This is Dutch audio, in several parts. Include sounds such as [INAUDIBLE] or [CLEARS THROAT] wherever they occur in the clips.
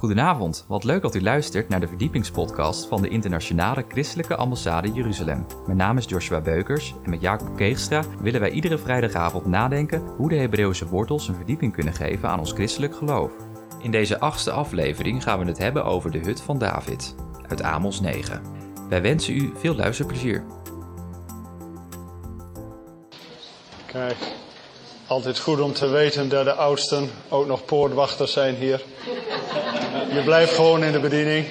Goedenavond, wat leuk dat u luistert naar de verdiepingspodcast van de Internationale Christelijke Ambassade Jeruzalem. Mijn naam is Joshua Beukers en met Jacob Keegstra willen wij iedere vrijdagavond nadenken hoe de Hebreeuwse wortels een verdieping kunnen geven aan ons christelijk geloof. In deze achtste aflevering gaan we het hebben over de hut van David, uit Amos 9. Wij wensen u veel luisterplezier. Kijk, altijd goed om te weten dat de oudsten ook nog poortwachters zijn hier. Je blijft gewoon in de bediening.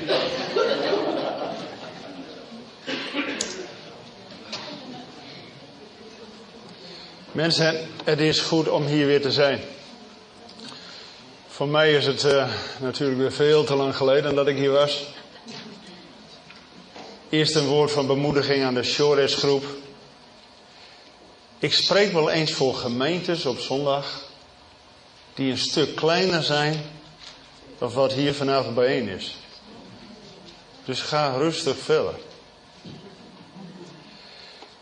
Mensen, het is goed om hier weer te zijn. Voor mij is het uh, natuurlijk weer veel te lang geleden dat ik hier was. Eerst een woord van bemoediging aan de Shores groep. Ik spreek wel eens voor gemeentes op zondag die een stuk kleiner zijn dan wat hier vanavond bijeen is. Dus ga rustig verder.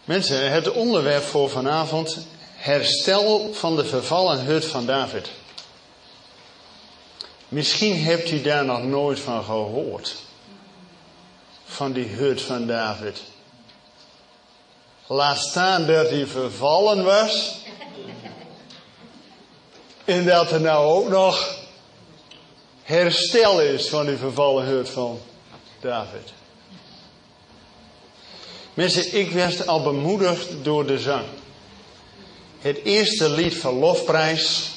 Mensen, het onderwerp voor vanavond: herstel van de vervallen hut van David. Misschien hebt u daar nog nooit van gehoord. Van die hut van David. Laat staan dat hij vervallen was. En dat er nou ook nog herstel is van die vervallen hut van David. Mensen, ik werd al bemoedigd door de zang. Het eerste lied van Lofprijs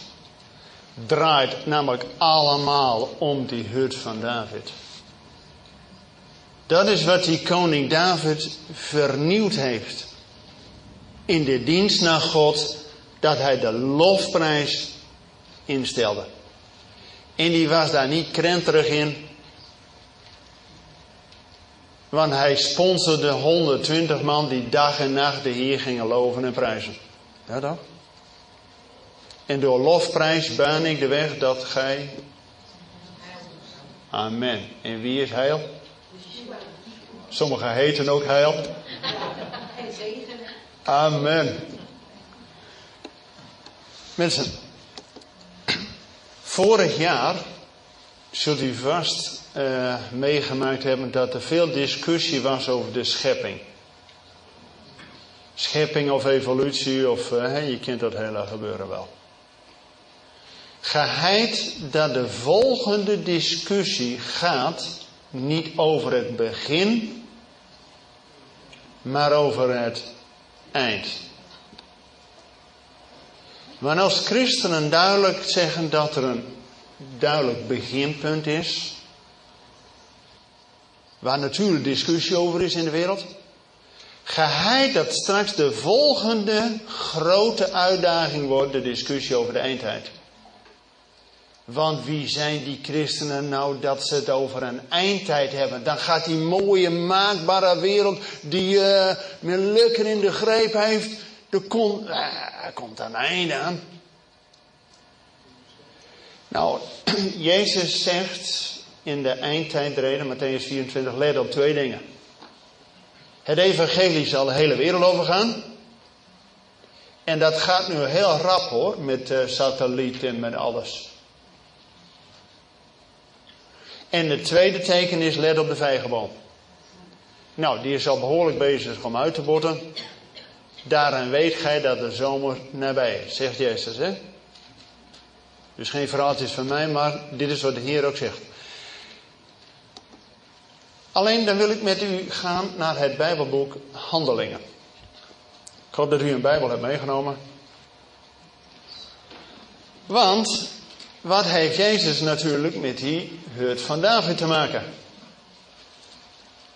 draait namelijk allemaal om die hut van David. Dat is wat die koning David vernieuwd heeft. In de dienst naar God, dat hij de lofprijs instelde. En die was daar niet krenterig in. Want hij sponsorde 120 man die dag en nacht de Heer gingen loven en prijzen. Ja toch? En door lofprijs baan ik de weg dat gij. Amen. En wie is heil? Sommigen heten ook heil. Amen. Mensen, vorig jaar zult u vast uh, meegemaakt hebben dat er veel discussie was over de schepping. Schepping of evolutie, of uh, je kent dat hele gebeuren wel. Geheid dat de volgende discussie gaat niet over het begin, maar over het eind. Maar als christenen duidelijk zeggen dat er een duidelijk beginpunt is, waar natuurlijk discussie over is in de wereld, geheid dat straks de volgende grote uitdaging wordt, de discussie over de eindtijd. Want wie zijn die christenen nou dat ze het over een eindtijd hebben? Dan gaat die mooie, maakbare wereld die uh, me lekker in de greep heeft, er komt, uh, er komt een einde aan. Nou, [CLEARS THROAT] Jezus zegt in de eindtijdreden, Matthäus 24, let op twee dingen. Het evangelie zal de hele wereld overgaan. En dat gaat nu heel rap hoor, met uh, satelliet en met alles. En het tweede teken is let op de vijgenboom. Nou, die is al behoorlijk bezig om uit te botten. Daaraan weet gij dat de zomer nabij is, zegt Jezus. Hè? Dus geen verhaaltjes van mij, maar dit is wat de Heer ook zegt. Alleen dan wil ik met u gaan naar het Bijbelboek Handelingen. Ik hoop dat u een Bijbel hebt meegenomen. Want wat heeft Jezus natuurlijk met die hut van David te maken?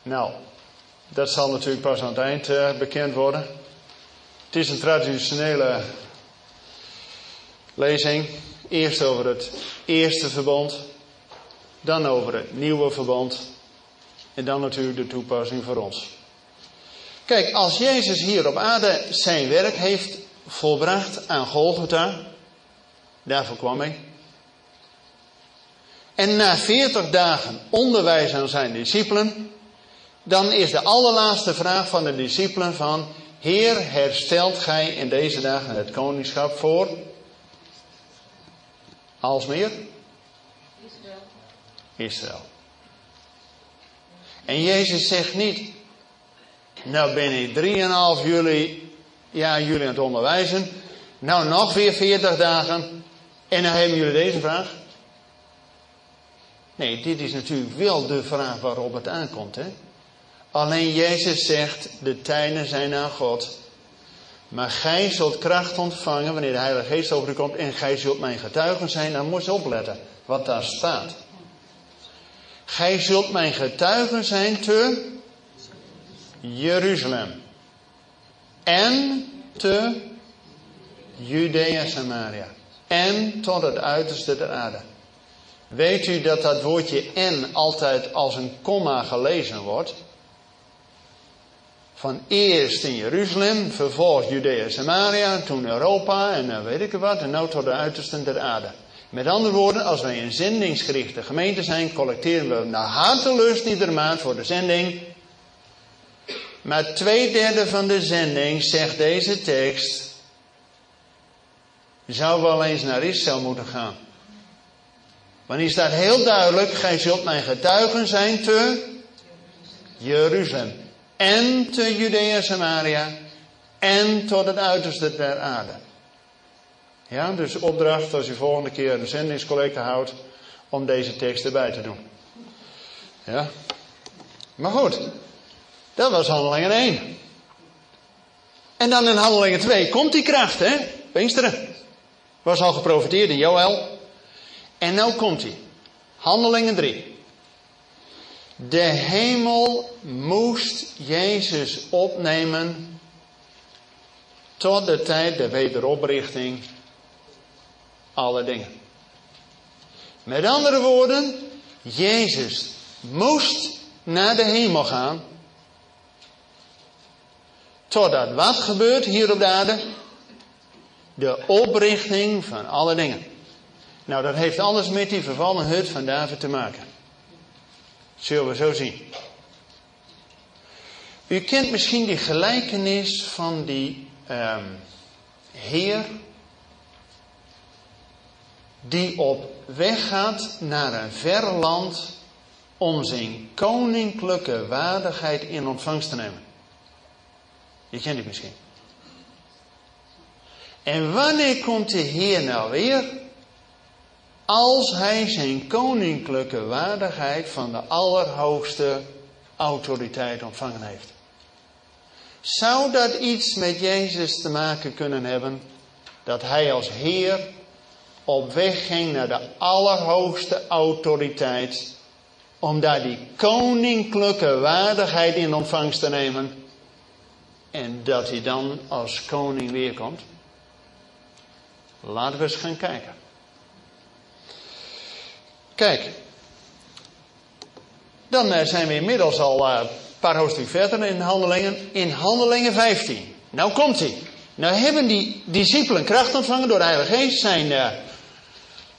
Nou, dat zal natuurlijk pas aan het eind uh, bekend worden. Het is een traditionele lezing. Eerst over het eerste verbond, dan over het nieuwe verbond en dan natuurlijk de toepassing voor ons. Kijk, als Jezus hier op aarde zijn werk heeft volbracht aan Golgotha, daarvoor kwam hij. En na 40 dagen onderwijs aan zijn discipelen, dan is de allerlaatste vraag van de discipelen van, Heer, herstelt gij in deze dagen het koningschap voor? Alsmeer? Israël. En Jezus zegt niet, nou ben ik 3,5 juli, ja jullie aan het onderwijzen, nou nog weer 40 dagen en dan hebben jullie deze vraag. Nee, dit is natuurlijk wel de vraag waarop het aankomt. Hè? Alleen Jezus zegt, de tijden zijn aan God. Maar gij zult kracht ontvangen wanneer de Heilige Geest over u komt en gij zult mijn getuigen zijn. Dan moet je opletten wat daar staat. Gij zult mijn getuigen zijn te Jeruzalem en te Judea Samaria en tot het uiterste der aarde. Weet u dat dat woordje en altijd als een komma gelezen wordt? Van eerst in Jeruzalem, vervolgens Judea Samaria, toen Europa en dan weet ik wat, en nu tot de uitersten der aarde. Met andere woorden, als wij een zendingsgerichte gemeente zijn, collecteren we naar hartelust iedere maand voor de zending. Maar twee derde van de zending, zegt deze tekst, zou wel eens naar Israël moeten gaan. Want hier staat heel duidelijk, gij zult mijn getuigen zijn te Jeruzalem. En te Judea Samaria. En tot het uiterste der aarde. Ja, dus opdracht als je volgende keer een zendingscollecte houdt, om deze tekst erbij te doen. Ja. Maar goed, dat was handelingen 1. En dan in handelingen 2 komt die kracht, hè? Pinksteren. Was al geprofiteerd in Joël. En nou komt hij. Handelingen 3. De hemel moest Jezus opnemen tot de tijd der wederoprichting alle dingen. Met andere woorden, Jezus moest naar de hemel gaan. Totdat wat gebeurt hier op de aarde? De oprichting van alle dingen. Nou, dat heeft alles met die vervallen hut van David te maken. Zullen we zo zien. U kent misschien die gelijkenis van die um, heer die op weg gaat naar een ver land om zijn koninklijke waardigheid in ontvangst te nemen. Je kent die misschien. En wanneer komt de Heer nou weer? Als hij zijn koninklijke waardigheid van de allerhoogste autoriteit ontvangen heeft. Zou dat iets met Jezus te maken kunnen hebben? Dat hij als Heer op weg ging naar de allerhoogste autoriteit. Om daar die koninklijke waardigheid in ontvangst te nemen. En dat hij dan als koning weerkomt. Laten we eens gaan kijken. Kijk. Dan eh, zijn we inmiddels al eh, een paar hoofdstukken verder in handelingen. In handelingen 15. Nou komt hij. Nou hebben die discipelen kracht ontvangen door de Heilige Geest. Zijn uh,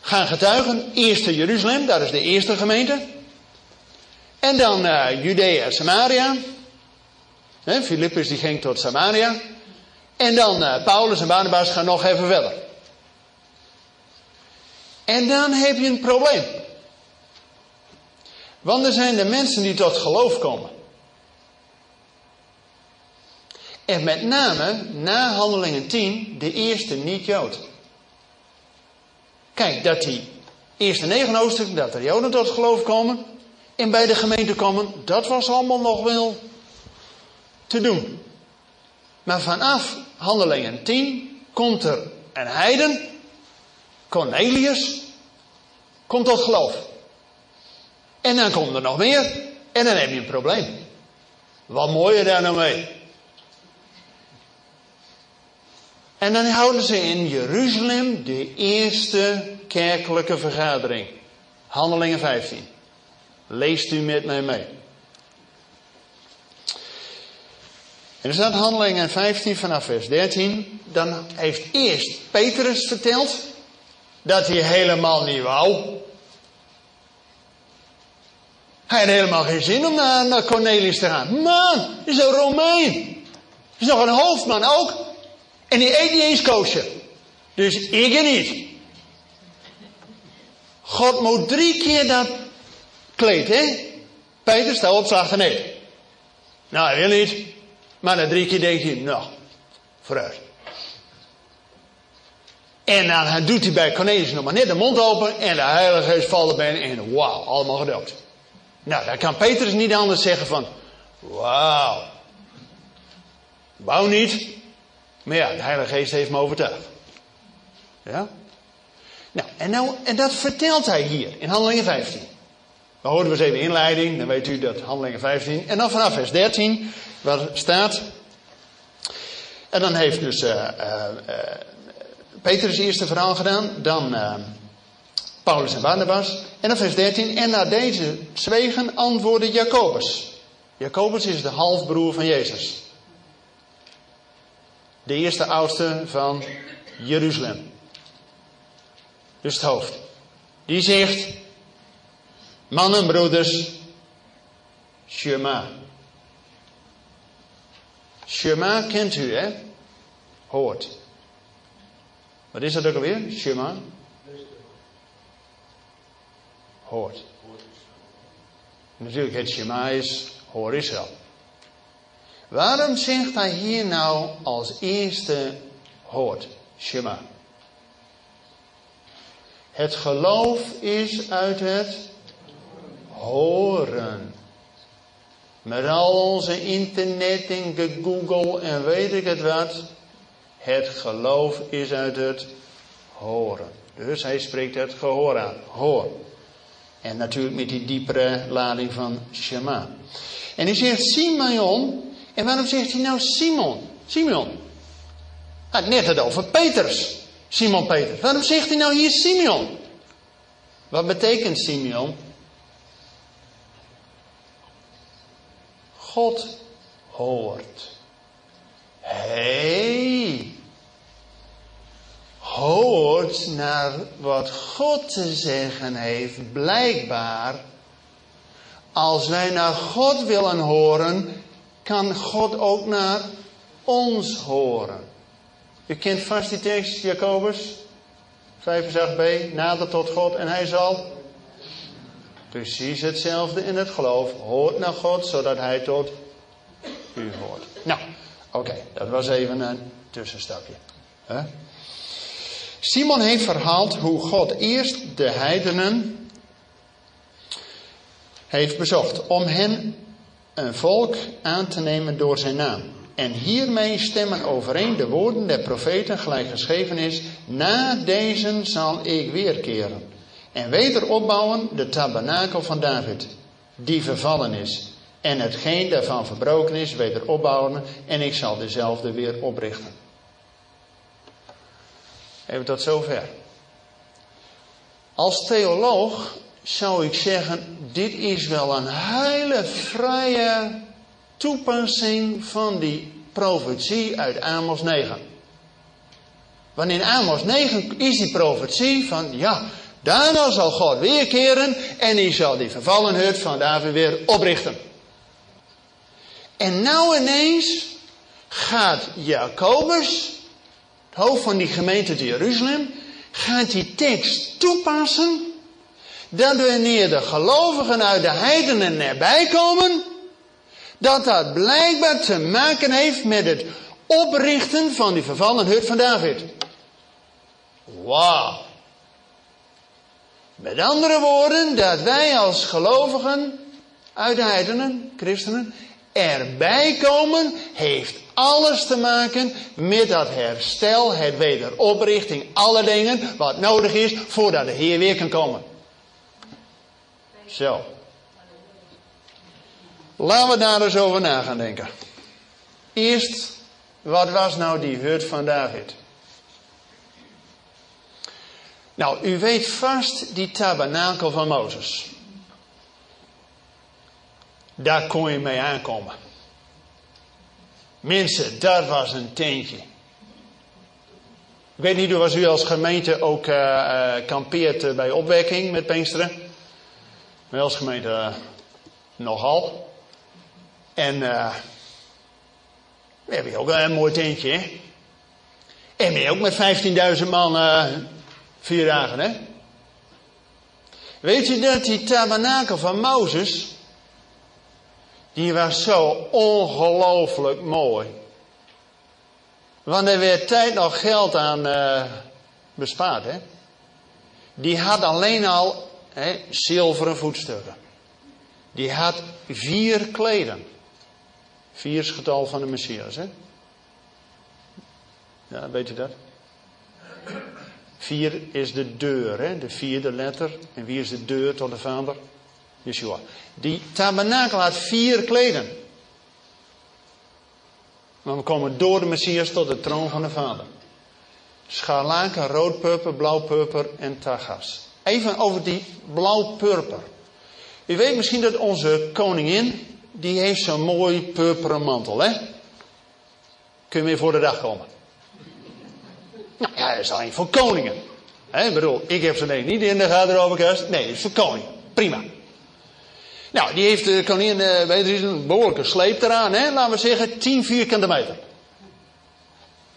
gaan getuigen. Eerst Jeruzalem, dat is de eerste gemeente. En dan Judea en Samaria. Filippus die ging tot Samaria. En dan Paulus en Barnabas gaan nog even verder. En dan heb je een probleem. Want er zijn de mensen die tot geloof komen. En met name na handelingen 10 de eerste niet-Jood. Kijk, dat die eerste negen hoofdstukken, dat er Joden tot geloof komen. En bij de gemeente komen, dat was allemaal nog wel te doen. Maar vanaf handelingen 10 komt er een heiden, Cornelius, komt tot geloof. En dan komt er nog meer. En dan heb je een probleem. Wat mooier daar nou mee? En dan houden ze in Jeruzalem de eerste kerkelijke vergadering. Handelingen 15. Leest u met mij mee. En er staat Handelingen 15 vanaf vers 13. Dan heeft eerst Petrus verteld dat hij helemaal niet wou. Hij had helemaal geen zin om naar, naar Cornelius te gaan. Man, is een Romein. Is nog een hoofdman ook. En die eet niet eens koosje. Dus ik niet. God moet drie keer dat kleed, hè? Peter, sta op, slag nee. Nou, hij wil niet. Maar na drie keer denk je, nou, vooruit. En dan doet hij bij Cornelius nog maar net de mond open en de Heilige Geest valt erbij en wauw, allemaal gedoopt. Nou, dan kan Petrus niet anders zeggen van, wauw. Wauw niet. Maar ja, de Heilige Geest heeft me overtuigd. Ja? Nou, en, nou, en dat vertelt hij hier in Handelingen 15. We horen we eens even inleiding, dan weet u dat Handelingen 15. En dan vanaf vers 13, waar staat. En dan heeft dus uh, uh, Petrus eerste verhaal gedaan, dan Paulus en Barnabas. En dan vers 13. En na deze zwegen antwoordde Jacobus. Jacobus is de halfbroer van Jezus. De eerste oudste van Jeruzalem. Dus het hoofd. Die zegt, mannen, broeders, Shema. Shema kent u, hè? Hoort. Wat is dat ook alweer? Shema? Hoort. Natuurlijk, het Shema is hoor Israël. Waarom zegt hij hier nou als eerste hoort? Shema. Het geloof is uit het horen. Met al onze internet en Google en weet ik het wat. Het geloof is uit het horen. Dus hij spreekt het gehoor aan. Hoor. En natuurlijk met die diepere lading van Shema. En hij zegt Simeon. En waarom zegt hij nou Simon? Simeon. Hij had net het over Peters. Simon Peters. Waarom zegt hij nou hier Simeon? Wat betekent Simeon? God hoort. Hey, hoort naar wat God te zeggen heeft, blijkbaar. Als wij naar God willen horen, kan God ook naar ons horen. U kent vast die tekst, Jacobus 5 b nader tot God en hij zal precies hetzelfde in het geloof. Hoort naar God, zodat hij tot u hoort. Nou, oké, dat was even een tussenstapje. Simon heeft verhaald hoe God eerst de heidenen heeft bezocht om hen een volk aan te nemen door zijn naam. En hiermee stemmen overeen de woorden der profeten, gelijk geschreven is: Na deze zal ik weerkeren en weder opbouwen de tabernakel van David, die vervallen is. En hetgeen daarvan verbroken is, weder opbouwen en ik zal dezelfde weer oprichten. Even tot zover. Als theoloog zou ik zeggen, dit is wel een hele vrije toepassing van die profetie uit Amos 9. Want in Amos 9 is die profetie van, ja, daarna zal God weerkeren en hij zal die vervallen hut van David weer oprichten. En nou ineens gaat Jacobus, het hoofd van die gemeente te Jeruzalem, gaat die tekst toepassen dat wanneer de gelovigen uit de heidenen erbij komen, dat dat blijkbaar te maken heeft met het oprichten van die vervallen hut van David. Wauw. Met andere woorden, dat wij als gelovigen uit de heidenen, christenen, erbij komen, heeft alles te maken met dat herstel, het wederoprichting, alle dingen wat nodig is voordat de Heer weer kan komen. Zo. Laten we daar eens over na gaan denken. Eerst, wat was nou die hut van David? Nou, u weet vast die tabernakel van Mozes. Daar kon je mee aankomen. Mensen, dat was een tentje. Ik weet niet, of u als gemeente ook uh, uh, kampeert bij opwekking met Pinksteren. Wij als gemeente nogal. En we hebben hier ook een mooi tentje, hè? En we ook met 15.000 man vier dagen, hè? Weet je dat die tabernakel van Mozes, die was zo ongelooflijk mooi. Want er werd tijd nog geld aan uh, bespaard, hè. Die had alleen al hè, zilveren voetstukken. Die had vier kleden. Vier is het getal van de Messias, hè? Ja, weet je dat? Vier is de deur, hè? de vierde letter. En wie is de deur tot de Vader? Yeshua. Die tabernakel had vier kleden. We komen door de Messias tot de troon van de Vader. Scharlaken, rood-purper, blauw-purper en tagas. Even over die blauw-purper. U weet misschien dat onze koningin, die heeft zo'n mooi purperen mantel, hè? Kun je voor de dag komen? Nou ja, dat is alleen voor koningen. He, ik bedoel, ik heb ze niet in de garderobekast. Nee, dat is voor koningen. Prima. Nou, die heeft de koningin, uh, weet je, een behoorlijke sleep eraan, hè? Laten we zeggen 10 vierkante meter.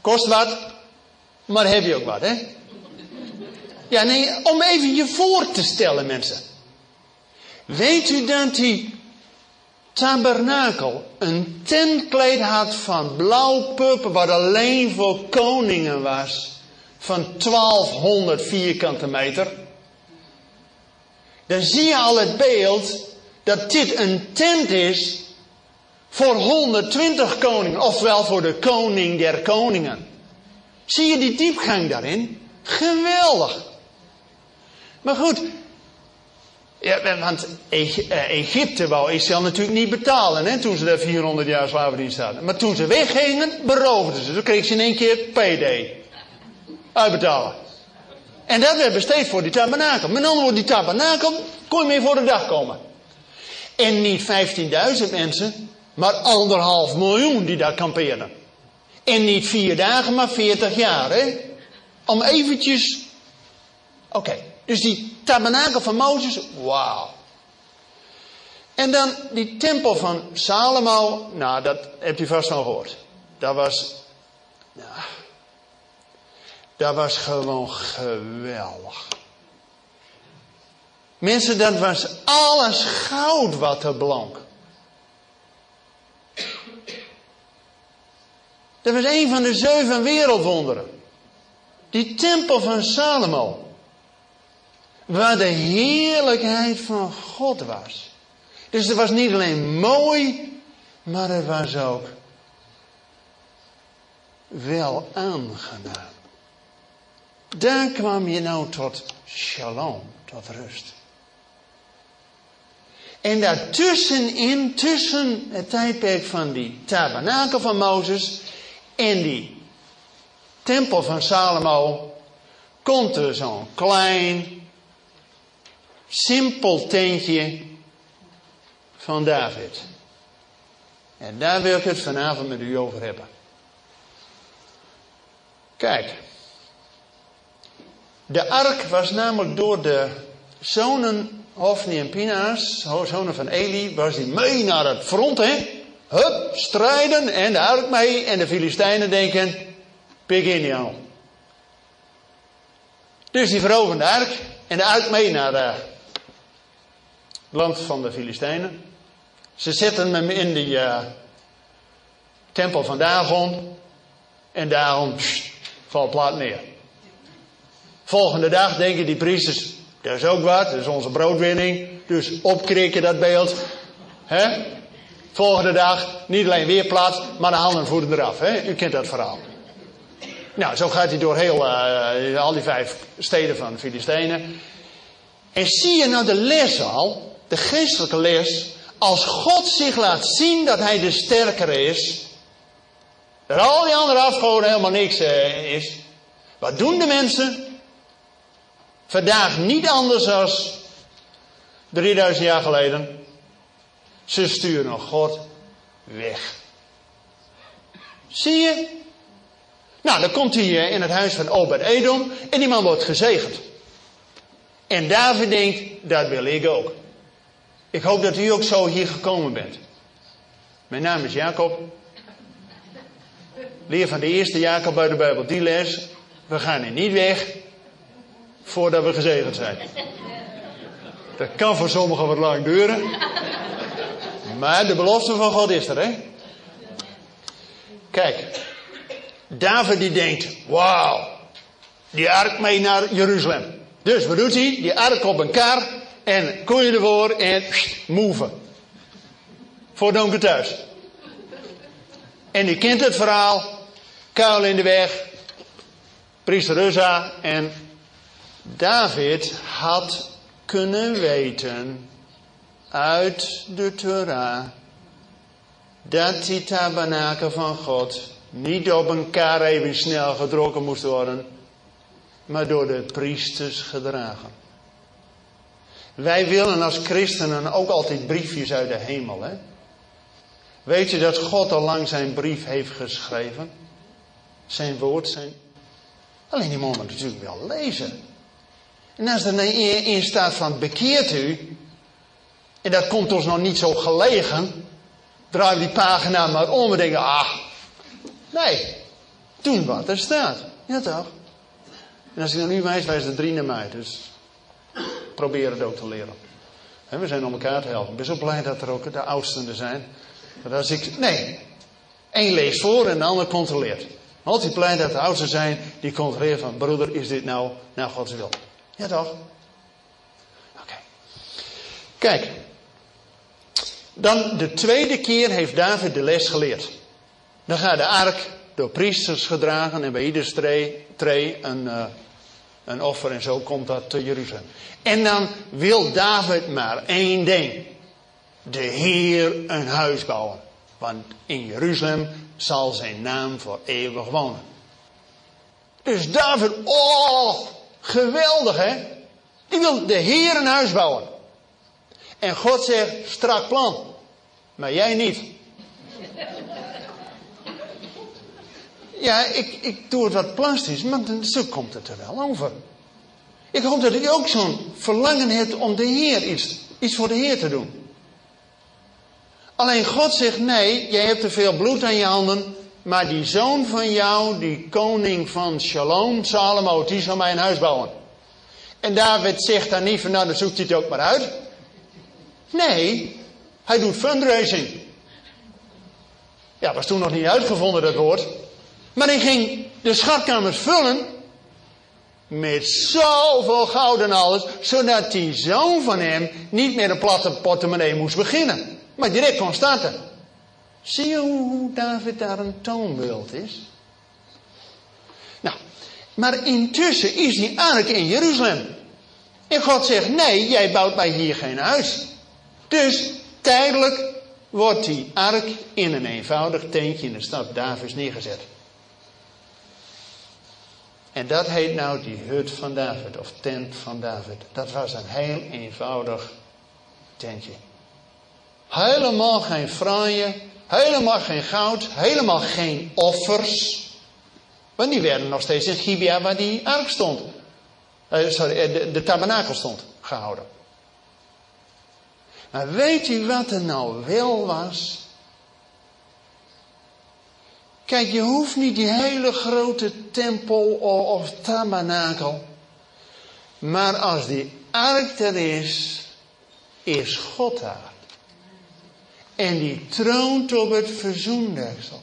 Kost wat, maar heb je ook wat, hè? Ja, nee, om even je voor te stellen, mensen. Weet u dat die tabernakel een tentkleed had van blauw purper, wat alleen voor koningen was, van 1200 vierkante meter? Dan zie je al het beeld dat dit een tent is voor 120 koningen, oftewel voor de koning der koningen. Zie je die diepgang daarin? Geweldig. Maar goed, ja, want eh, Egypte wou Israël natuurlijk niet betalen hè, toen ze daar 400 jaar slaverndienst hadden. Maar toen ze weggingen, beroofden ze. Toen kreeg ze in één keer PD. Uitbetalen. En dat werd besteed voor die tabernakel. Met andere woorden, die tabernakel kon je mee voor de dag komen. En niet 15.000 mensen, maar anderhalf miljoen die daar kampeerden. En niet vier dagen, maar 40 jaar. Hè? Om eventjes. Oké, dus die tabernakel van Mozes, wauw. En dan die tempel van Salomo, nou dat hebt u vast wel gehoord. Dat was, nou, dat was gewoon geweldig. Mensen, dat was alles goud wat er blonk. Dat was een van de zeven wereldwonderen. Die tempel van Salomo. Waar de heerlijkheid van God was. Dus het was niet alleen mooi, maar het was ook wel aangenaam. Daar kwam je nou tot shalom, tot rust. En daartussenin, tussen het tijdperk van die tabernakel van Mozes en die tempel van Salomo, komt er zo'n klein simpel tentje van David. En daar wil ik het vanavond met u over hebben. Kijk, de ark was namelijk door de zonen Hofni en Pinaas, zonen van Eli, was mee naar het front, hè? Hup, strijden en de ark mee en de Filistijnen denken, pik in jou. Dus die veroveren de ark en de ark mee naar de land van de Filistijnen. Ze zetten hem in die uh, tempel van Dagon. En daarom valt plaat neer. Volgende dag denken die priesters, dat is ook wat, dat is onze broodwinning. Dus opkrikken dat beeld. Volgende dag niet alleen weer plaats, maar de handen en voeten eraf. U kent dat verhaal. Nou, zo gaat hij door heel, uh, al die vijf steden van de Filistijnen. En zie je nou de les al? de geestelijke les, als God zich laat zien dat hij de sterkere is, dat al die andere afgoden helemaal niks eh, is, wat doen de mensen? Vandaag niet anders dan 3000 jaar geleden. Ze sturen God weg. Zie je? Nou, dan komt hij eh, in het huis van Obed Edom en die man wordt gezegend. En David denkt, dat wil ik ook. Ik hoop dat u ook zo hier gekomen bent. Mijn naam is Jacob. Leer van de eerste Jacob uit de Bijbel die les. We gaan er niet weg voordat we gezegend zijn. Dat kan voor sommigen wat lang duren. Maar de belofte van God is er, hè? Kijk, David die denkt, wauw, die ark mee naar Jeruzalem. Dus wat doet hij? Die ark op een kar en koeien ervoor en move. Voor donker thuis. En die kent het verhaal. Kuil in de weg. Priester Uzza en David had kunnen weten uit de Torah dat die tabernakel van God niet op een kar even snel gedrokken moest worden, maar door de priesters gedragen. Wij willen als christenen ook altijd briefjes uit de hemel. Hè? Weet je dat God al lang zijn brief heeft geschreven? Zijn woord, zijn. Alleen die moeten natuurlijk wel lezen. En als er in staat van bekeert u, en dat komt ons nog niet zo gelegen, draai die pagina maar om en denken, ah, nee, doen wat er staat. Ja toch? En als ik naar u wijs, wijst er drie naar mij. Dus probeer het ook te leren. we zijn om elkaar te helpen. Ik ben zo blij dat er ook de oudsten er zijn. Dat als ik, nee, één leest voor en de ander controleert. Altijd blij dat de oudsten zijn die controleren van, broeder, is dit nou naar Gods wil? Ja toch? Oké. Kijk. Dan de tweede keer heeft David de les geleerd. Dan gaat de ark door priesters gedragen en bij ieder tree, een, uh, een offer en zo komt dat te Jeruzalem. En dan wil David maar één ding. De Heer een huis bouwen. Want in Jeruzalem zal zijn naam voor eeuwig wonen. Dus David, oh, geweldig hè. Die wil de Heer een huis bouwen. En God zegt, strak plan. Maar jij niet. Ja, ik, ik doe het wat plastisch, maar zo komt het er wel over. Ik hoop dat ik ook zo'n verlangen hebt om de Heer iets, iets voor de Heer te doen. Alleen God zegt nee, jij hebt te veel bloed aan je handen. Maar die zoon van jou, die koning van Shalom, Salomo, die zal mij een huis bouwen. En David zegt dan niet van nou dan zoekt hij het ook maar uit. Nee, hij doet fundraising. Ja, was toen nog niet uitgevonden dat woord. Maar hij ging de schatkamers vullen met zoveel goud en alles, zodat die zoon van hem niet meer een platte portemonnee moest beginnen, maar direct kon starten. Zie je hoe David daar een toonbeeld is? Nou, maar intussen is die ark in Jeruzalem. En God zegt, nee, jij bouwt mij hier geen huis. Dus tijdelijk wordt die ark in een eenvoudig tentje in de stad Davids neergezet. En dat heet nou die hut van David, of tent van David. Dat was een heel eenvoudig tentje. Helemaal geen franje, helemaal geen goud, helemaal geen offers. Want die werden nog steeds in Gibea waar die ark stond. Uh, sorry, eh, de, de tabernakel stond gehouden. Maar weet u wat er nou wel was? Kijk, je hoeft niet die hele grote tempel of tabernakel. Maar als die ark er is, is God daar. En die troont op het verzoendeksel.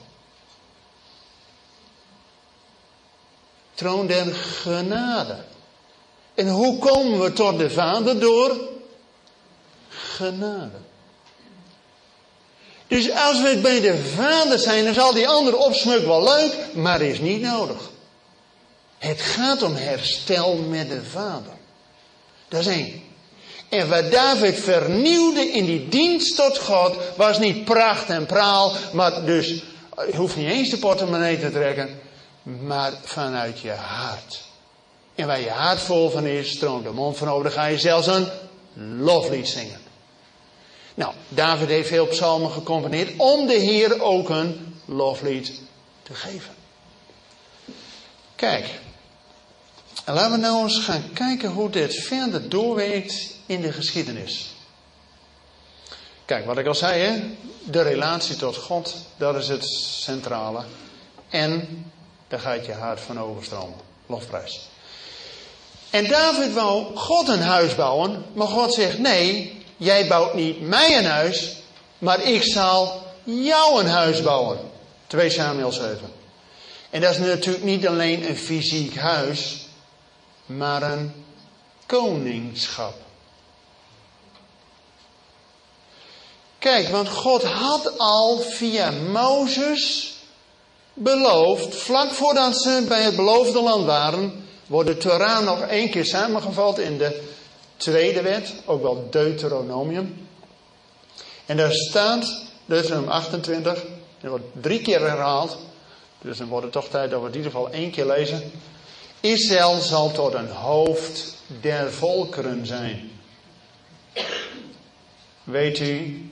Troon der genade. En hoe komen we tot de Vader? Door genade. Dus als we bij de Vader zijn, dan zal die andere opsmuk wel leuk, maar is niet nodig. Het gaat om herstel met de Vader. Dat is één. En wat David vernieuwde in die dienst tot God, was niet pracht en praal, maar dus, je hoeft niet eens de portemonnee te trekken, maar vanuit je hart. En waar je hart vol van is, stroomt de mond van over, dan ga je zelfs een loflied zingen. Nou, David heeft veel psalmen gecomponeerd om de Heer ook een loflied te geven. Kijk, en laten we nou eens gaan kijken hoe dit verder doorwerkt in de geschiedenis. Kijk, wat ik al zei, hè? de relatie tot God, dat is het centrale. En daar gaat je hart van overstromen. Lofprijs. En David wou God een huis bouwen, maar God zegt: Nee, jij bouwt niet mij een huis, maar ik zal jou een huis bouwen. 2 Samuel 7. En dat is natuurlijk niet alleen een fysiek huis, maar een koningschap. Kijk, want God had al via Mozes beloofd, vlak voordat ze bij het beloofde land waren, wordt de Torah nog één keer samengevat in de tweede wet, ook wel Deuteronomium. En daar staat, Deuteronomium 28, dat wordt drie keer herhaald, dus dan wordt het toch tijd dat we in ieder geval één keer lezen. Israël zal tot een hoofd der volkeren zijn. Weet u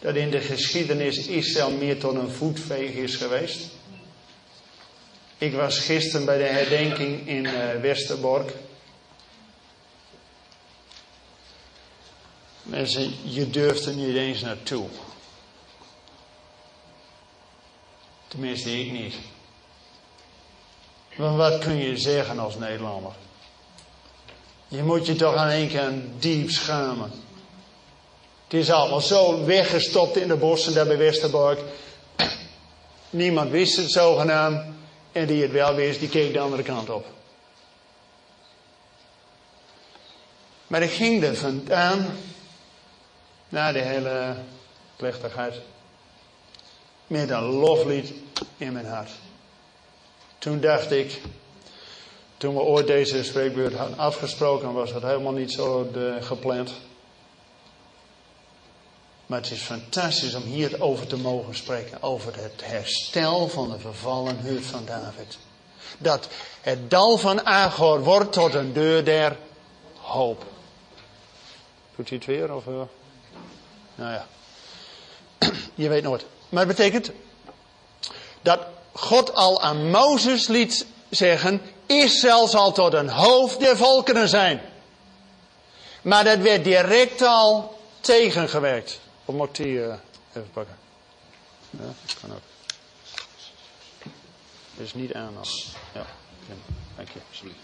dat in de geschiedenis Israël meer tot een voetveeg is geweest? Ik was gisteren bij de herdenking in uh, Westerbork. Mensen, je durft er niet eens naartoe. Tenminste, ik niet. Maar wat kun je zeggen als Nederlander? Je moet je toch aan één keer diep schamen. Het is allemaal zo weggestopt in de bossen daar bij Westerbork. Niemand wist het zogenaamd. En die het wel wist, die keek de andere kant op. Maar ik ging er vandaan, na de hele plechtigheid, met een loflied in mijn hart. Toen dacht ik, toen we ooit deze spreekbeurt hadden afgesproken, was dat helemaal niet zo de, gepland. Maar het is fantastisch om hier over te mogen spreken. Over het herstel van de vervallen hut van David. Dat het dal van Agor wordt tot een deur der hoop. Doet hij het weer? Of, uh... Nou ja. Je weet nooit. Maar het betekent dat God al aan Mozes liet zeggen: Israël zal tot een hoofd der volkeren zijn. Maar dat werd direct al tegengewerkt. Of ik die uh, even pakken? Ja, dat kan ook. Is niet aan. Ja, dank je, alsjeblieft.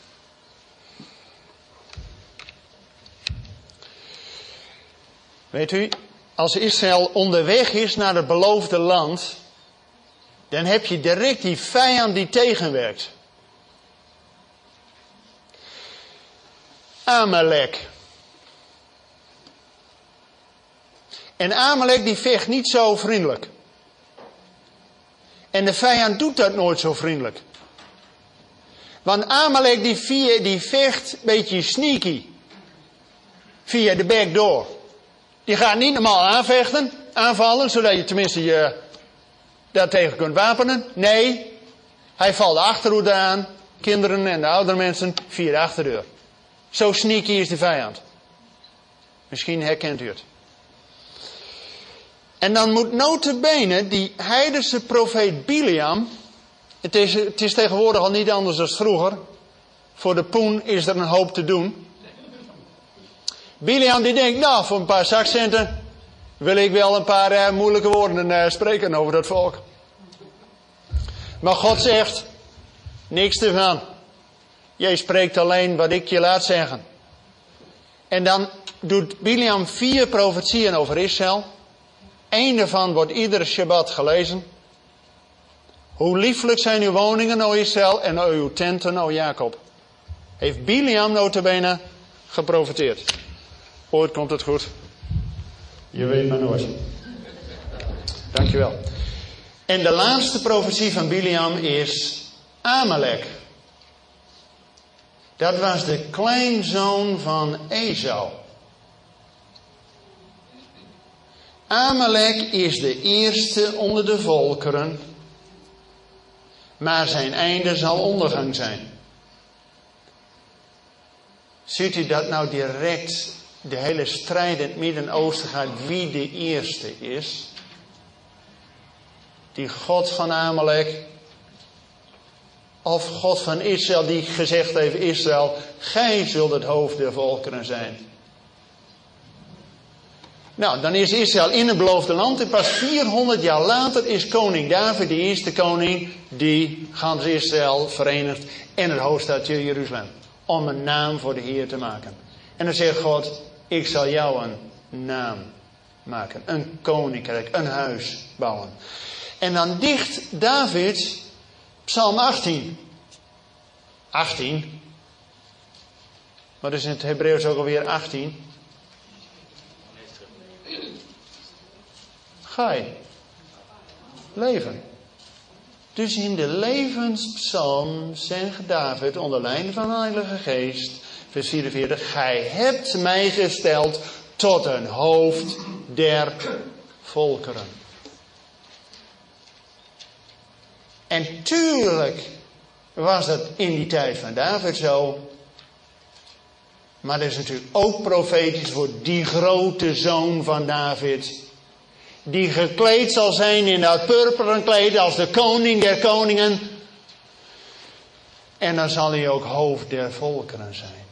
Weet u, als Israël onderweg is naar het beloofde land, dan heb je direct die vijand die tegenwerkt. Amalek. En Amalek die vecht niet zo vriendelijk. En de vijand doet dat nooit zo vriendelijk. Want Amalek die, die vecht een beetje sneaky. Via de backdoor. Die gaat niet normaal aanvechten, aanvallen, zodat je tenminste je daartegen kunt wapenen. Nee, hij valt de achterhoede aan, kinderen en de oudere mensen via de achterdeur. Zo sneaky is de vijand. Misschien herkent u het. En dan moet notabene die heidense profeet Biliam. Het is, het is tegenwoordig al niet anders dan vroeger. Voor de poen is er een hoop te doen. Biliam die denkt, nou voor een paar zakcenten wil ik wel een paar eh, moeilijke woorden eh, spreken over dat volk. Maar God zegt, niks ervan. Jij spreekt alleen wat ik je laat zeggen. En dan doet Biliam vier profetieën over Israël. Eén daarvan wordt iedere Shabbat gelezen. Hoe lieflijk zijn uw woningen, o Israël, en uw tenten, o Jacob. Heeft Biliam notabene geprofiteerd. Ooit komt het goed. Je weet maar nooit. Dankjewel. En de laatste profetie van Biliam is Amalek. Dat was de kleinzoon van Esau. Amalek is de eerste onder de volkeren, maar zijn einde zal ondergang zijn. Ziet u dat nou direct de hele strijd in het Midden-Oosten gaat wie de eerste is? Die God van Amalek of God van Israël die gezegd heeft, Israël, gij zult het hoofd der volkeren zijn. Nou, dan is Israël in het beloofde land en pas 400 jaar later is koning David de eerste koning die gans Israël verenigt en het hoofdstadje Jeruzalem. om een naam voor de Heer te maken. En dan zegt God, ik zal jou een naam maken. Een koninkrijk, een huis bouwen. En dan dicht David Psalm 18. 18. Wat is in het Hebreeuws ook alweer 18? Gai. Leven. Dus in de levenspsalm zegt David onder leiding van de Heilige Geest, vers 44, Gij hebt mij gesteld tot een hoofd der volkeren. En tuurlijk was dat in die tijd van David zo. Maar dat is natuurlijk ook profetisch voor die grote zoon van David. Die gekleed zal zijn in dat purperen kleed als de koning der koningen. En dan zal hij ook hoofd der volkeren zijn.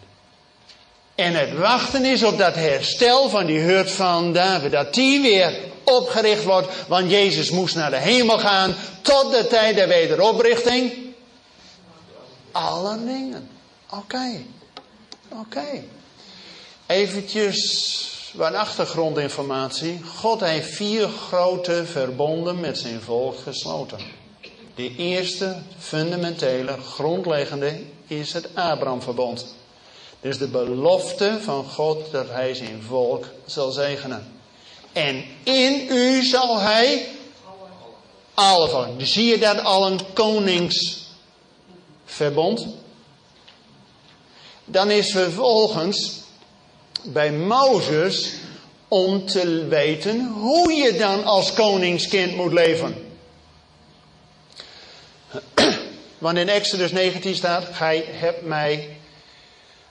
En het wachten is op dat herstel van die hurt van David. Dat die weer opgericht wordt. Want Jezus moest naar de hemel gaan. Tot de tijd der wederoprichting. Alle dingen. Oké. Oké. Eventjes wat achtergrondinformatie. God heeft vier grote verbonden met zijn volk gesloten. De eerste fundamentele, grondleggende is het Abrahamverbond. Dus de belofte van God dat hij zijn volk zal zegenen. En in u zal hij alle volken. Zie je dat al een koningsverbond? Dan is vervolgens bij Mozes om te weten hoe je dan als koningskind moet leven. Want in Exodus 19 staat: Gij hebt mij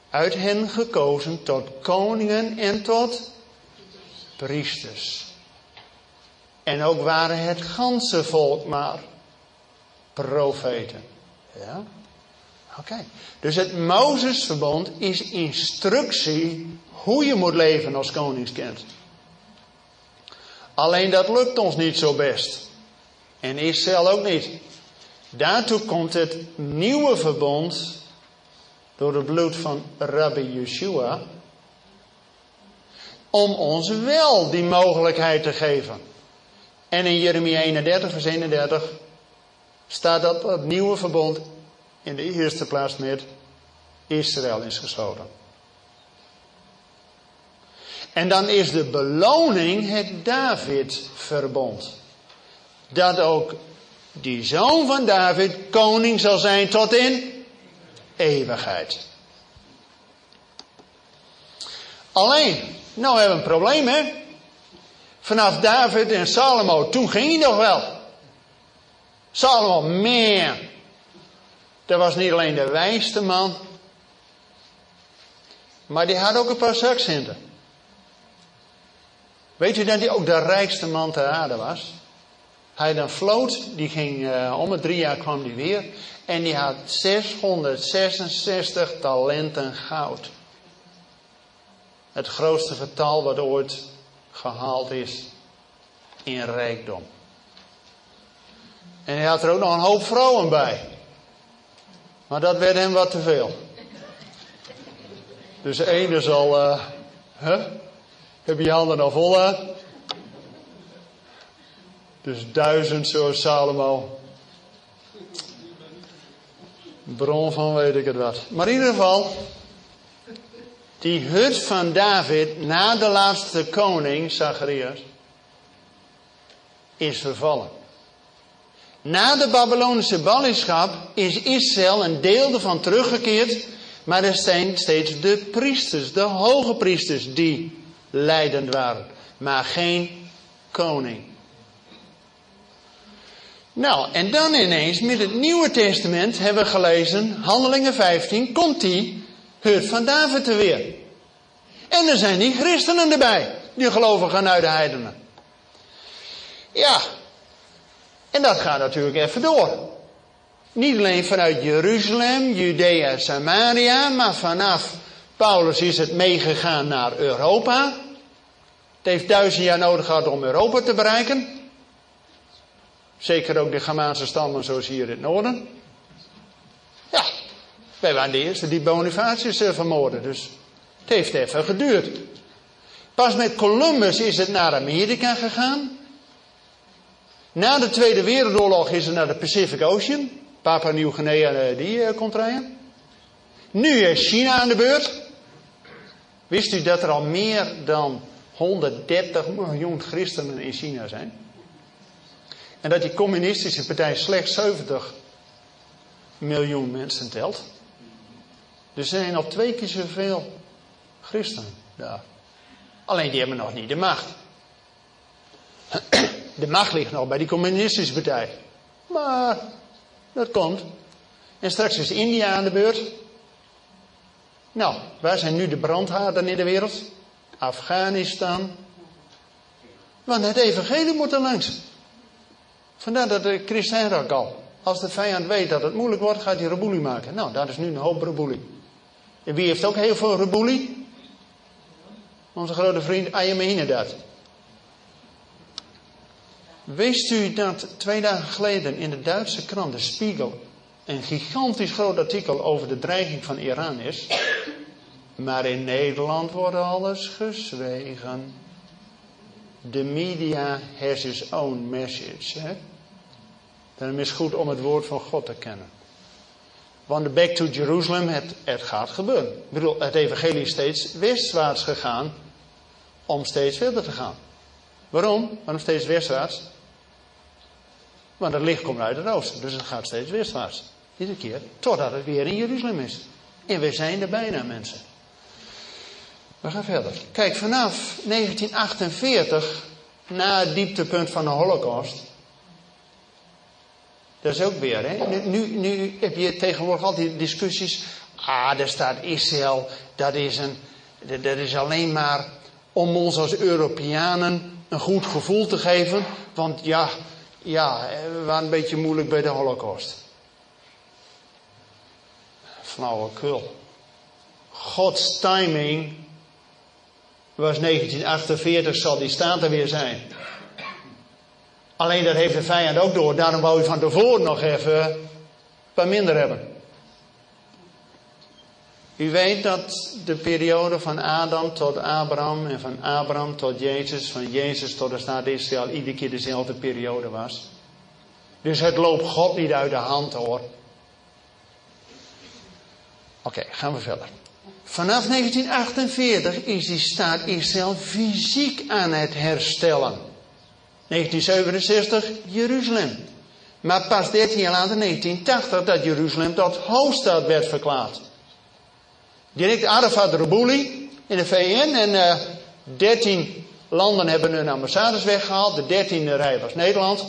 uit hen gekozen tot koningen en tot priesters. En ook waren het ganse volk maar profeten. Ja? Oké. Dus het Mozesverbond is instructie hoe je moet leven als koningskind. Alleen dat lukt ons niet zo best. En Israël ook niet. Daartoe komt het nieuwe verbond door het bloed van Rabbi Yeshua. Om ons wel die mogelijkheid te geven. En in Jeremia 31, vers 31 staat dat het nieuwe verbond in de eerste plaats met Israël is gesloten. En dan is de beloning het David-verbond. Dat ook die zoon van David koning zal zijn tot in eeuwigheid. Alleen, nou hebben we een probleem hè. Vanaf David en Salomo, toen ging hij nog wel. Salomo meer. Dat was niet alleen de wijste man. Maar die had ook een paar zakcenten. Weet u dat hij ook de rijkste man ter aarde was? Hij dan vloot, die ging uh, om het drie jaar kwam die weer. En die had 666 talenten goud. Het grootste getal wat ooit gehaald is in rijkdom. En hij had er ook nog een hoop vrouwen bij. Maar dat werd hem wat te veel. Dus ene zal, uh, huh? Heb je handen al vol aan? Dus duizend zoals Salomo. Bron van weet ik het wat. Maar in ieder geval, die hut van David na de laatste koning, Zacharias, is vervallen. Na de Babylonische ballingschap is Israël een deel ervan teruggekeerd, maar er zijn steeds de priesters, de hoge priesters, die leidend waren, maar geen koning. Nou, en dan ineens met het Nieuwe Testament hebben we gelezen, Handelingen 15, komt die hut van David er weer. En er zijn die christenen erbij, die geloven gaan uit de heidenen. Ja, en dat gaat natuurlijk even door. Niet alleen vanuit Jeruzalem, Judea, Samaria, maar vanaf Paulus is het meegegaan naar Europa. Het heeft duizend jaar nodig gehad om Europa te bereiken. Zeker ook de Germaanse stammen zoals hier in het noorden. Ja. Wij waren de eerste die Bonifatius uh, vermoorden, dus het heeft even geduurd. Pas met Columbus is het naar Amerika gegaan. Na de Tweede Wereldoorlog is het naar de Pacific Ocean. Papua Nieuw-Guinea uh, die uh, komt rijden. Nu is China aan de beurt. Wist u dat er al meer dan 130 miljoen christenen in China zijn? En dat die communistische partij slechts 70 miljoen mensen telt. Er zijn al twee keer zoveel christenen daar. Alleen die hebben nog niet de macht. De macht ligt nog bij die communistische partij. Maar dat komt. En straks is India aan de beurt. Nou, waar zijn nu de brandhaarden in de wereld? Afghanistan. Want het evangelie moet er langs. Vandaar dat de christen ook al. Als de vijand weet dat het moeilijk wordt, gaat hij reboelie maken. Nou, dat is nu een hoop reboelie. En wie heeft ook heel veel reboelie? Onze grote vriend dat. Wist u dat twee dagen geleden in de Duitse krant De Spiegel een gigantisch groot artikel over de dreiging van Iran is? Maar in Nederland wordt alles gezwegen. De media has its own message. Hè? Dan is het goed om het woord van God te kennen. Want de back to Jerusalem, het, het gaat gebeuren. Ik bedoel, het evangelie is steeds westwaarts gegaan om steeds verder te gaan. Waarom? Waarom steeds westwaarts? Want het licht komt uit het oosten, dus het gaat steeds westwaarts. Iedere keer, totdat het weer in Jeruzalem is. En we zijn er bijna, mensen. We gaan verder. Kijk, vanaf 1948, na het dieptepunt van de Holocaust. Dat is ook weer, hè? Nu, nu, heb je tegenwoordig altijd discussies. Ah, daar staat Israël, dat is, een, is alleen maar om ons als Europeanen een goed gevoel te geven. Want ja, ja, we waren een beetje moeilijk bij de Holocaust. Flauwekul. Gods timing was 1948, zal die staat er weer zijn. Alleen dat heeft de vijand ook door. Daarom wou hij van tevoren nog even paar minder hebben. U weet dat de periode van Adam tot Abraham en van Abraham tot Jezus, van Jezus tot de staat Israël, iedere keer dezelfde periode was. Dus het loopt God niet uit de hand hoor. Oké, gaan we verder. Vanaf 1948 is die staat Israël fysiek aan het herstellen. 1967 Jeruzalem. Maar pas 13 jaar later, 1980, dat Jeruzalem tot hoofdstad werd verklaard. Direct Arafat Rebouli in de VN en uh, eh, 13 landen hebben hun ambassades weggehaald. De dertiende rij was Nederland.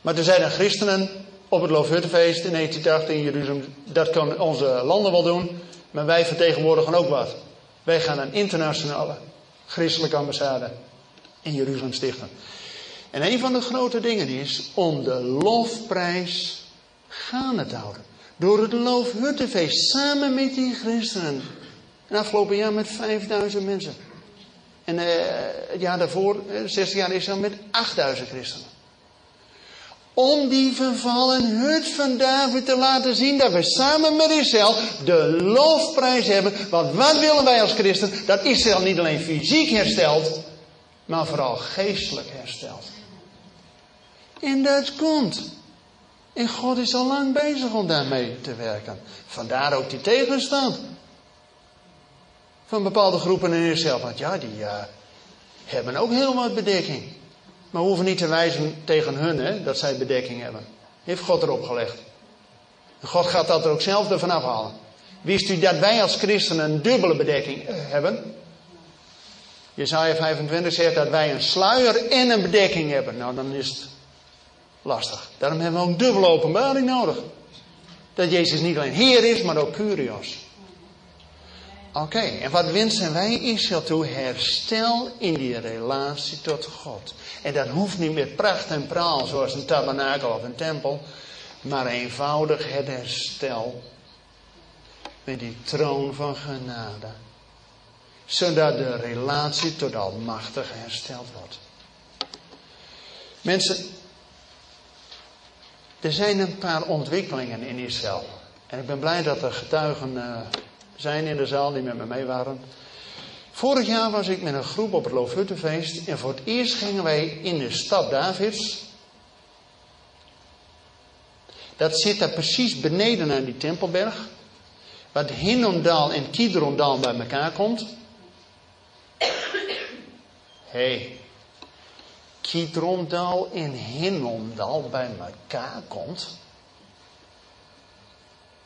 Maar er zijn christenen op het Loofhuttenfeest in 1980 in Jeruzalem. Dat kunnen onze landen wel doen. Maar wij vertegenwoordigen ook wat. Wij gaan een internationale christelijke ambassade in Jeruzalem stichten. En een van de grote dingen is om de lofprijs gaande te houden. Door het Loofhuttenfeest samen met die christenen. En afgelopen jaar met 5000 mensen. En uh, het jaar daarvoor, 60 eh, jaar is dan met 8000 christenen. Om die vervallen hut van David te laten zien dat we samen met Israël de lofprijs hebben. Want wat willen wij als christen? Dat Israël niet alleen fysiek herstelt, maar vooral geestelijk herstelt. En dat komt. En God is al lang bezig om daarmee te werken. Vandaar ook die tegenstand. Van bepaalde groepen in Israël. Want ja, die uh, hebben ook heel wat bedekking. Maar we hoeven niet te wijzen tegen hun hè, dat zij bedekking hebben. Heeft God erop gelegd. God gaat dat er ook zelf ervan afhalen. Wist u dat wij als christenen een dubbele bedekking hebben? Jesaja 25 zegt dat wij een sluier en een bedekking hebben. Nou, dan is het lastig. Daarom hebben we ook dubbele openbaring nodig. Dat Jezus niet alleen Heer is, maar ook Curios. Oké, en wat wensen wij Israël toe? Herstel in die relatie tot God. En dat hoeft niet met pracht en praal zoals een tabernakel of een tempel, maar eenvoudig het herstel met die troon van genade. Zodat de relatie tot Almachtige hersteld wordt. Mensen, er zijn een paar ontwikkelingen in Israël. En ik ben blij dat er getuigen uh, zijn in de zaal die met me mee waren. Vorig jaar was ik met een groep op het Loofhuttenfeest en voor het eerst gingen wij in de stad Davids. Dat zit daar precies beneden aan die Tempelberg. Waar Hinnomdal en Kidrondal bij elkaar komt. Hé, hey, Kidrondal en Hinnomdal bij elkaar komt.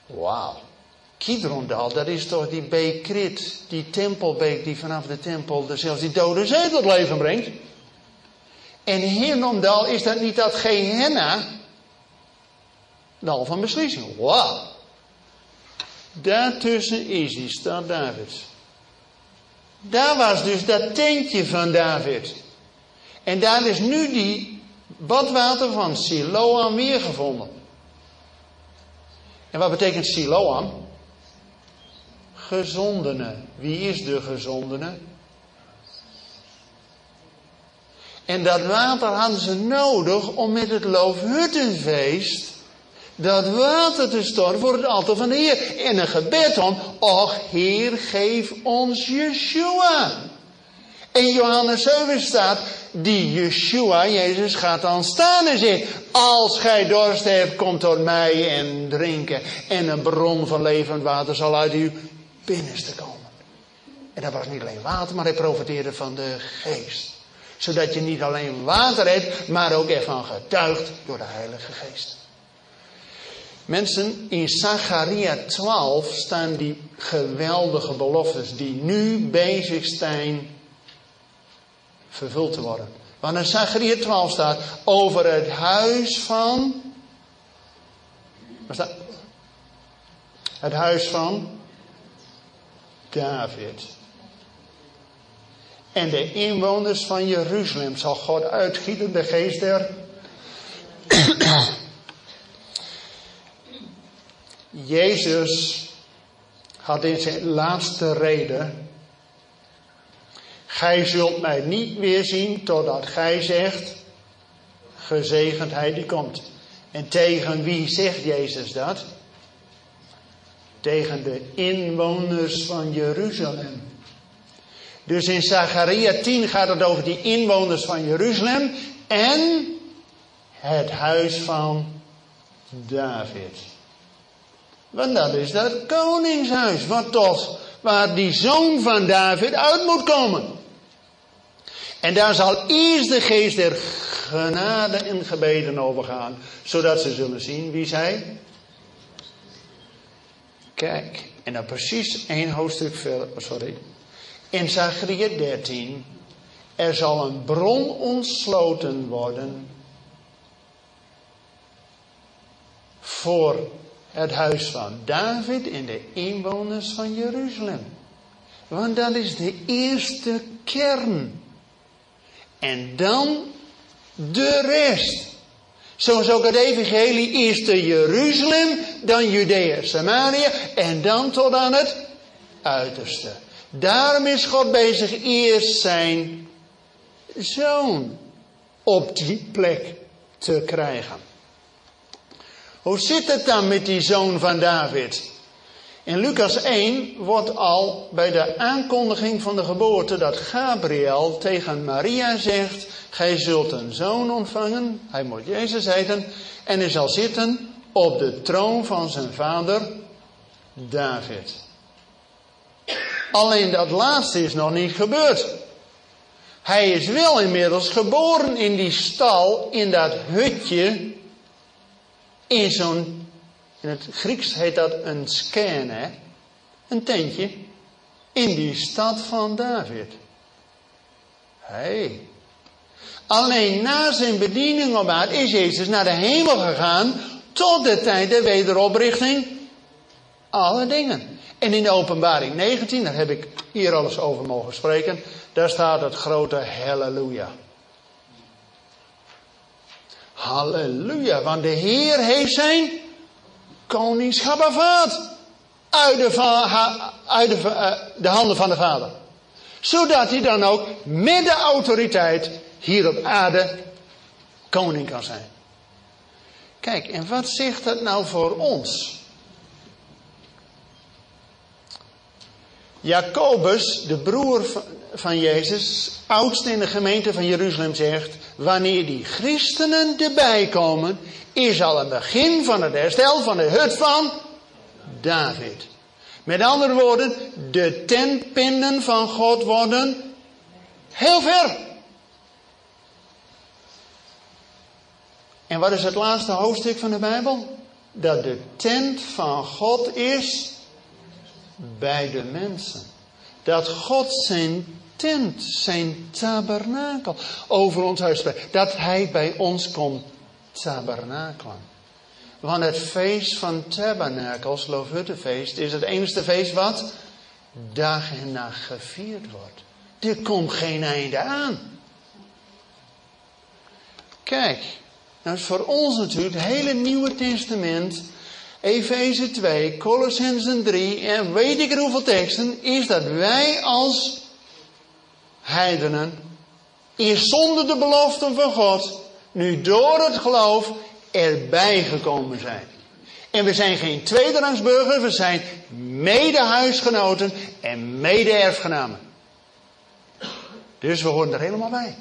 Wauw. Kidrondal, dat is toch die beekrit, die tempelbeek die vanaf de tempel de, zelfs die dode zee tot leven brengt. En Hinnomdal, is dat niet dat Gehenna? Dal van beslissing. Wauw. Daartussen is die stad David. Daar was dus dat tentje van David. En daar is nu die badwater van Siloam weer gevonden. En wat betekent Siloam? Gezondene. Wie is de gezondene? En dat water hadden ze nodig om met het Loofhuttenfeest dat water te storten voor het altaar van de Heer. En een gebed om, och Heer, geef ons Yeshua. In Johannes 7 staat, die Yeshua, Jezus, gaat dan staan en zegt, als gij dorst hebt, kom tot mij en drinken. En een bron van levend water zal uit uw binnenste komen. En dat was niet alleen water, maar hij profiteerde van de geest. Zodat je niet alleen water hebt, maar ook ervan getuigt door de Heilige Geest. Mensen, in Zacharia 12 staan die geweldige beloftes die nu bezig zijn vervuld te worden. Want in Zacharia 12 staat over het huis van. Waar staat? Het huis van En de inwoners van Jeruzalem zal God uitgieten, de geest der. [CLEARS THROAT] Jezus had in zijn laatste reden. Gij zult mij niet weer zien totdat gij zegt, gezegend hij die komt. En tegen wie zegt Jezus dat? Tegen de inwoners van Jeruzalem. Dus in Zacharia 10 gaat het over die inwoners van Jeruzalem en het huis van David. Want dat is dat koningshuis, wat toch, waar die zoon van David uit moet komen. En daar zal eerst de geest der genade en gebeden overgaan, zodat ze zullen zien wie zij. Kijk, en dan precies één hoofdstuk verder, oh, sorry. In Zachariah 13, er zal een bron ontsloten worden voor het huis van David en de inwoners van Jeruzalem. Want dat is de eerste kern. En dan de rest. Zoals ook het evangelie de Jeruzalem, dan Judea, Samaria en dan tot aan het uiterste. Daarom is God bezig eerst zijn zoon op die plek te krijgen. Hoe zit het dan met die zoon van David? In Lucas 1 wordt al bij de aankondiging van de geboorte dat Gabriel tegen Maria zegt: Gij zult een zoon ontvangen, hij moet Jezus heten, en hij zal zitten op de troon van zijn vader David. Alleen dat laatste is nog niet gebeurd. Hij is wel inmiddels geboren in die stal, in dat hutje in zo'n, in het Grieks heet dat een scène, een tentje, in die stad van David. Hey. Alleen na zijn bediening op aarde is Jezus naar de hemel gegaan tot de tijd der wederoprichting alle dingen. En in de openbaring 19, daar heb ik hier alles over mogen spreken, daar staat het grote halleluja. Halleluja, want de Heer heeft zijn koningschap. Uit, de, uit de, uh, de handen van de Vader. Zodat hij dan ook met de autoriteit hier op aarde koning kan zijn. Kijk, en wat zegt dat nou voor ons? Jacobus, de broer van Jezus, oudste in de gemeente van Jeruzalem, zegt: Wanneer die christenen erbij komen, is al een begin van het herstel van de hut van David. Met andere woorden, de tentpinnen van God worden heel ver. En wat is het laatste hoofdstuk van de Bijbel? Dat de tent van God is bij de mensen. Dat God zijn tent, zijn tabernakel over ons huis brengt. Dat hij bij ons komt tabernakelen. Want het feest van tabernakels, Loofhuttenfeest, is het enige feest wat dag en nacht gevierd wordt. Er komt geen einde aan. Kijk, nou is voor ons natuurlijk het hele Nieuwe Testament, Efeze 2, Colossensen 3 en weet ik er hoeveel teksten, is dat wij als heidenen, eerst zonder de beloften van God, nu door het geloof erbij gekomen zijn. En we zijn geen tweederangsburgers, we zijn mede-huisgenoten en mede-erfgenamen. Dus we horen er helemaal bij.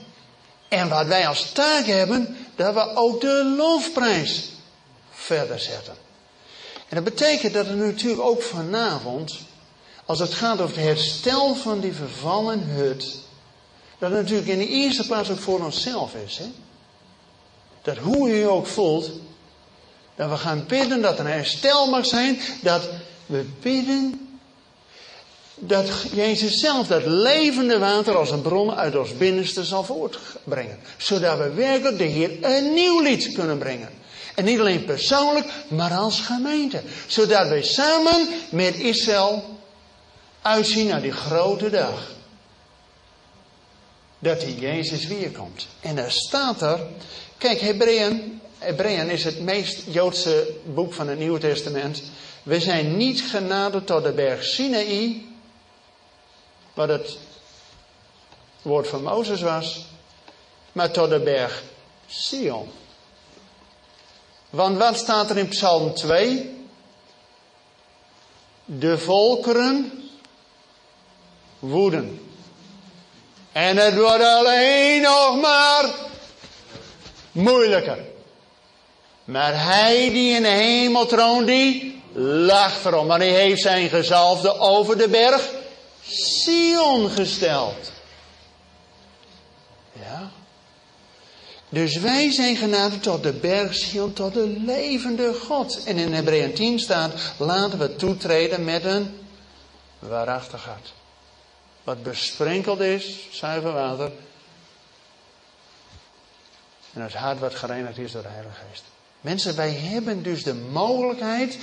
En wat wij als taak hebben, dat we ook de loofprijs verder zetten. En dat betekent dat er natuurlijk ook vanavond, als het gaat over het herstel van die vervallen hut, dat het natuurlijk in de eerste plaats ook voor onszelf is. Hè? Dat hoe u ook voelt, dat we gaan bidden dat er een herstel mag zijn, dat we bidden dat Jezus zelf dat levende water als een bron uit ons binnenste zal voortbrengen. Zodat we werkelijk de Heer een nieuw lied kunnen brengen. En niet alleen persoonlijk, maar als gemeente. Zodat wij samen met Israël uitzien naar die grote dag. Dat die Jezus weer komt. En daar staat er, kijk, Hebreeën, Hebreeën is het meest Joodse boek van het Nieuwe Testament. We zijn niet genaderd tot de berg Sinaï, wat het woord van Mozes was, maar tot de berg Sion. Want wat staat er in Psalm 2? De volkeren woeden. En het wordt alleen nog maar moeilijker. Maar hij die in de hemel troont, die lacht erom. Maar hij heeft zijn gezalfde over de berg Sion gesteld. Ja. Dus wij zijn genaderd tot de berg tot de levende God. En in Hebreeën 10 staat, laten we toetreden met een waarachtig hart. Wat besprenkeld is, zuiver water. En het hart wat gereinigd is door de Heilige Geest. Mensen, wij hebben dus de mogelijkheid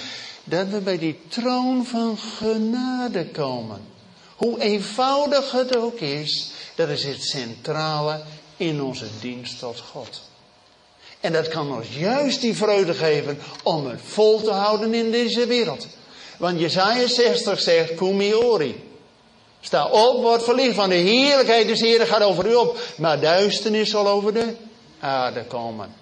dat we bij die troon van genade komen. Hoe eenvoudig het ook is, dat is het centrale in onze dienst tot God. En dat kan ons juist die vreugde geven om het vol te houden in deze wereld. Want Jezaja 60 zegt, Kumiori. Sta op, word verlicht, van de heerlijkheid des Heren gaat over u op. Maar duisternis zal over de aarde komen.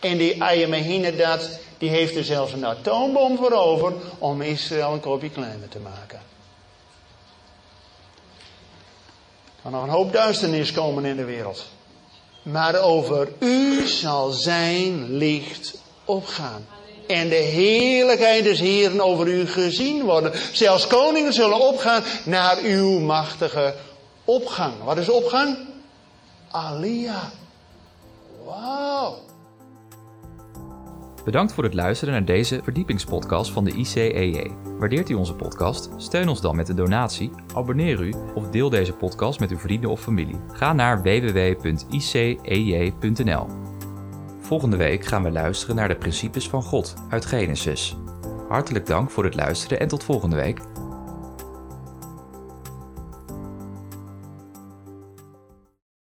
En die Ayamahine dat, die heeft er zelfs een atoombom voor over om Israël een kopje kleiner te maken. Er kan nog een hoop duisternis komen in de wereld. Maar over u zal zijn licht opgaan. En de heerlijkheid des Heeren over u gezien worden. Zelfs koningen zullen opgaan naar uw machtige opgang. Wat is opgang? Alia. Wauw. Bedankt voor het luisteren naar deze verdiepingspodcast van de ICEJ. Waardeert u onze podcast? Steun ons dan met een donatie, abonneer u of deel deze podcast met uw vrienden of familie. Ga naar www.icej.nl. Volgende week gaan we luisteren naar de principes van God uit Genesis. Hartelijk dank voor het luisteren en tot volgende week.